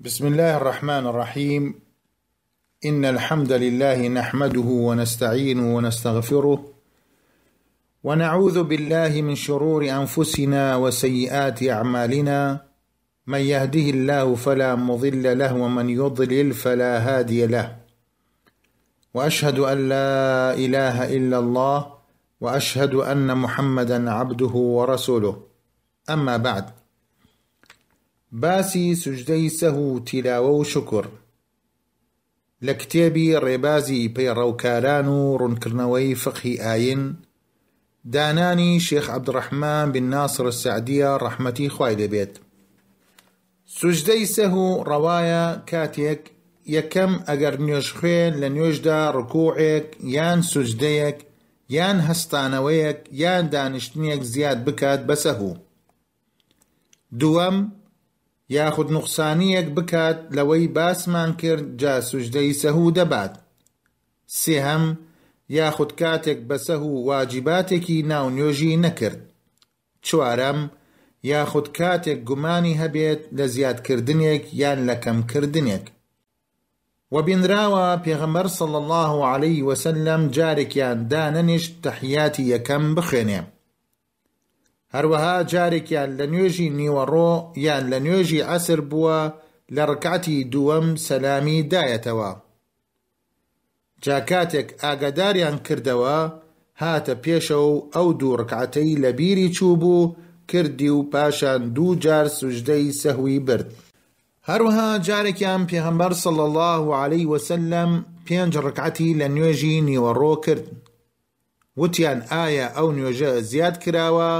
بسم الله الرحمن الرحيم إن الحمد لله نحمده ونستعينه ونستغفره ونعوذ بالله من شرور أنفسنا وسيئات أعمالنا من يهده الله فلا مضل له ومن يضلل فلا هادي له وأشهد أن لا إله إلا الله وأشهد أن محمدا عبده ورسوله اما بعد باسی سوجدەی سەهو و تیلاوە و شوکر لە کتێبی ڕێبازی پەیڕەوکاران و ڕونکردنەوەی فقهی ئاین دانانی شێخ عبدالرحمن بن ناصر السعدیە ڕەحمەتی خوای لێ بێت سوجدەی سەهو ڕەوایە کاتێک یەکەم ئەگەر نوێژخوێ لە نوێژدا ڕکوعێک یان سوجدەیەک یان هەستانەوەیەک یان دانیشتنێک زیاد بکات بە سەهو دووەم یاخود نوقسانیەک بکات لەوەی باسمان کرد جا سوجدەی سەهو دەبات سێهەم یاخود کاتێک بە سەهو واجیباتێکی ناو نوێژی نەکرد چوارەم، یاخود کاتێک گومانی هەبێت لە زیادکردنێک یان لە کەمکردنێک. وە بینراوە پێغەمبەر صلی اللە علیە وسلم جارێکیان دانەنیشت تەحیاتی یەکەم بخوێنێ. هەروەها جارێکیان لە نوێژی نیوەڕۆ یان لە نوێژی عەسر بووە لە ڕکعەتی دووەم سەلامی دایەتەوە. جا کاتێک ئاگاداریان کردەوە هاتە پێشەوە و ئەو دوو ڕکعەتەی لە بیری چووبوو کردی و پاشان دوو جار سوجدەی سەهوی برد. هەروەها جارێکیان پێغەمبەر صلی اللە علیە وسلم پێنج ڕکعەتی لە نوێژی نیوەڕۆ کرد وتیان ئایا ئەو نوێژە زیاد کراوە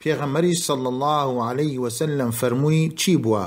پێغەمبەریش صلی اللە علیە وسلم فەرمووی چی بووە؟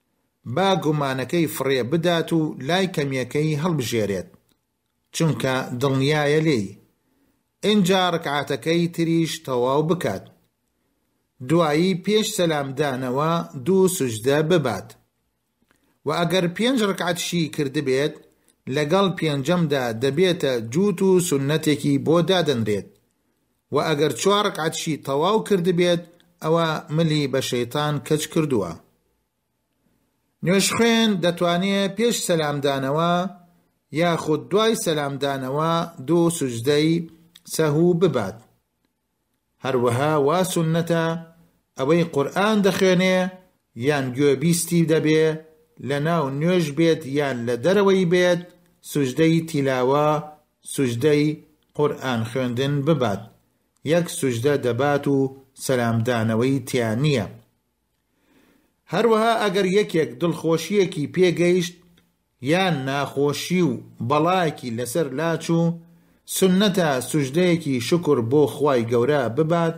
با گومانەکەی فڕێ بدات و لای کەمیەکەی هەڵبژێرێت چونکە دڵنیایە لێی ئینجا ڕکعاتەکەی تریش تەواو بکات دوایی پێش سەلام دانەوە دوو سوجدە ببات و ئەگەر پێنج ڕکعاتشی کردبێت لەگەڵ پێنجەمدا دەبێتە جووت و سوننەتێکی بۆ دادەنرێت وە ئەگەر چوار ڕکعەتشی تەواو کردبێت ئەوا ملی بە شەیتان کەچ کردووە نوێژخوێن دەتوانێ پێش سەلامدانەوە یاخود دوای سەلامدانەوە دوو سوجدەی سەهو ببات هەروەها وا سونەتە ئەوەی قورئان دەخوێنێ یان گوێ بیستی دەبێ لە ناو نوێژ بێت یان لە دەرەوەی بێت سوجدەی تیلاوە سوجدەی قورئان خوێندن ببات یەک سوجدە دەبات و سەلام دانەوەی تیا نیە هەروەها ئەگەر یەکێک دڵخۆشیەکی پێ گەیشت یان ناخۆشی و بەڵایەکی لەسەر لاچوو سوننەتە سوجدەیەکی شوکر بۆ خوای گەورە ببات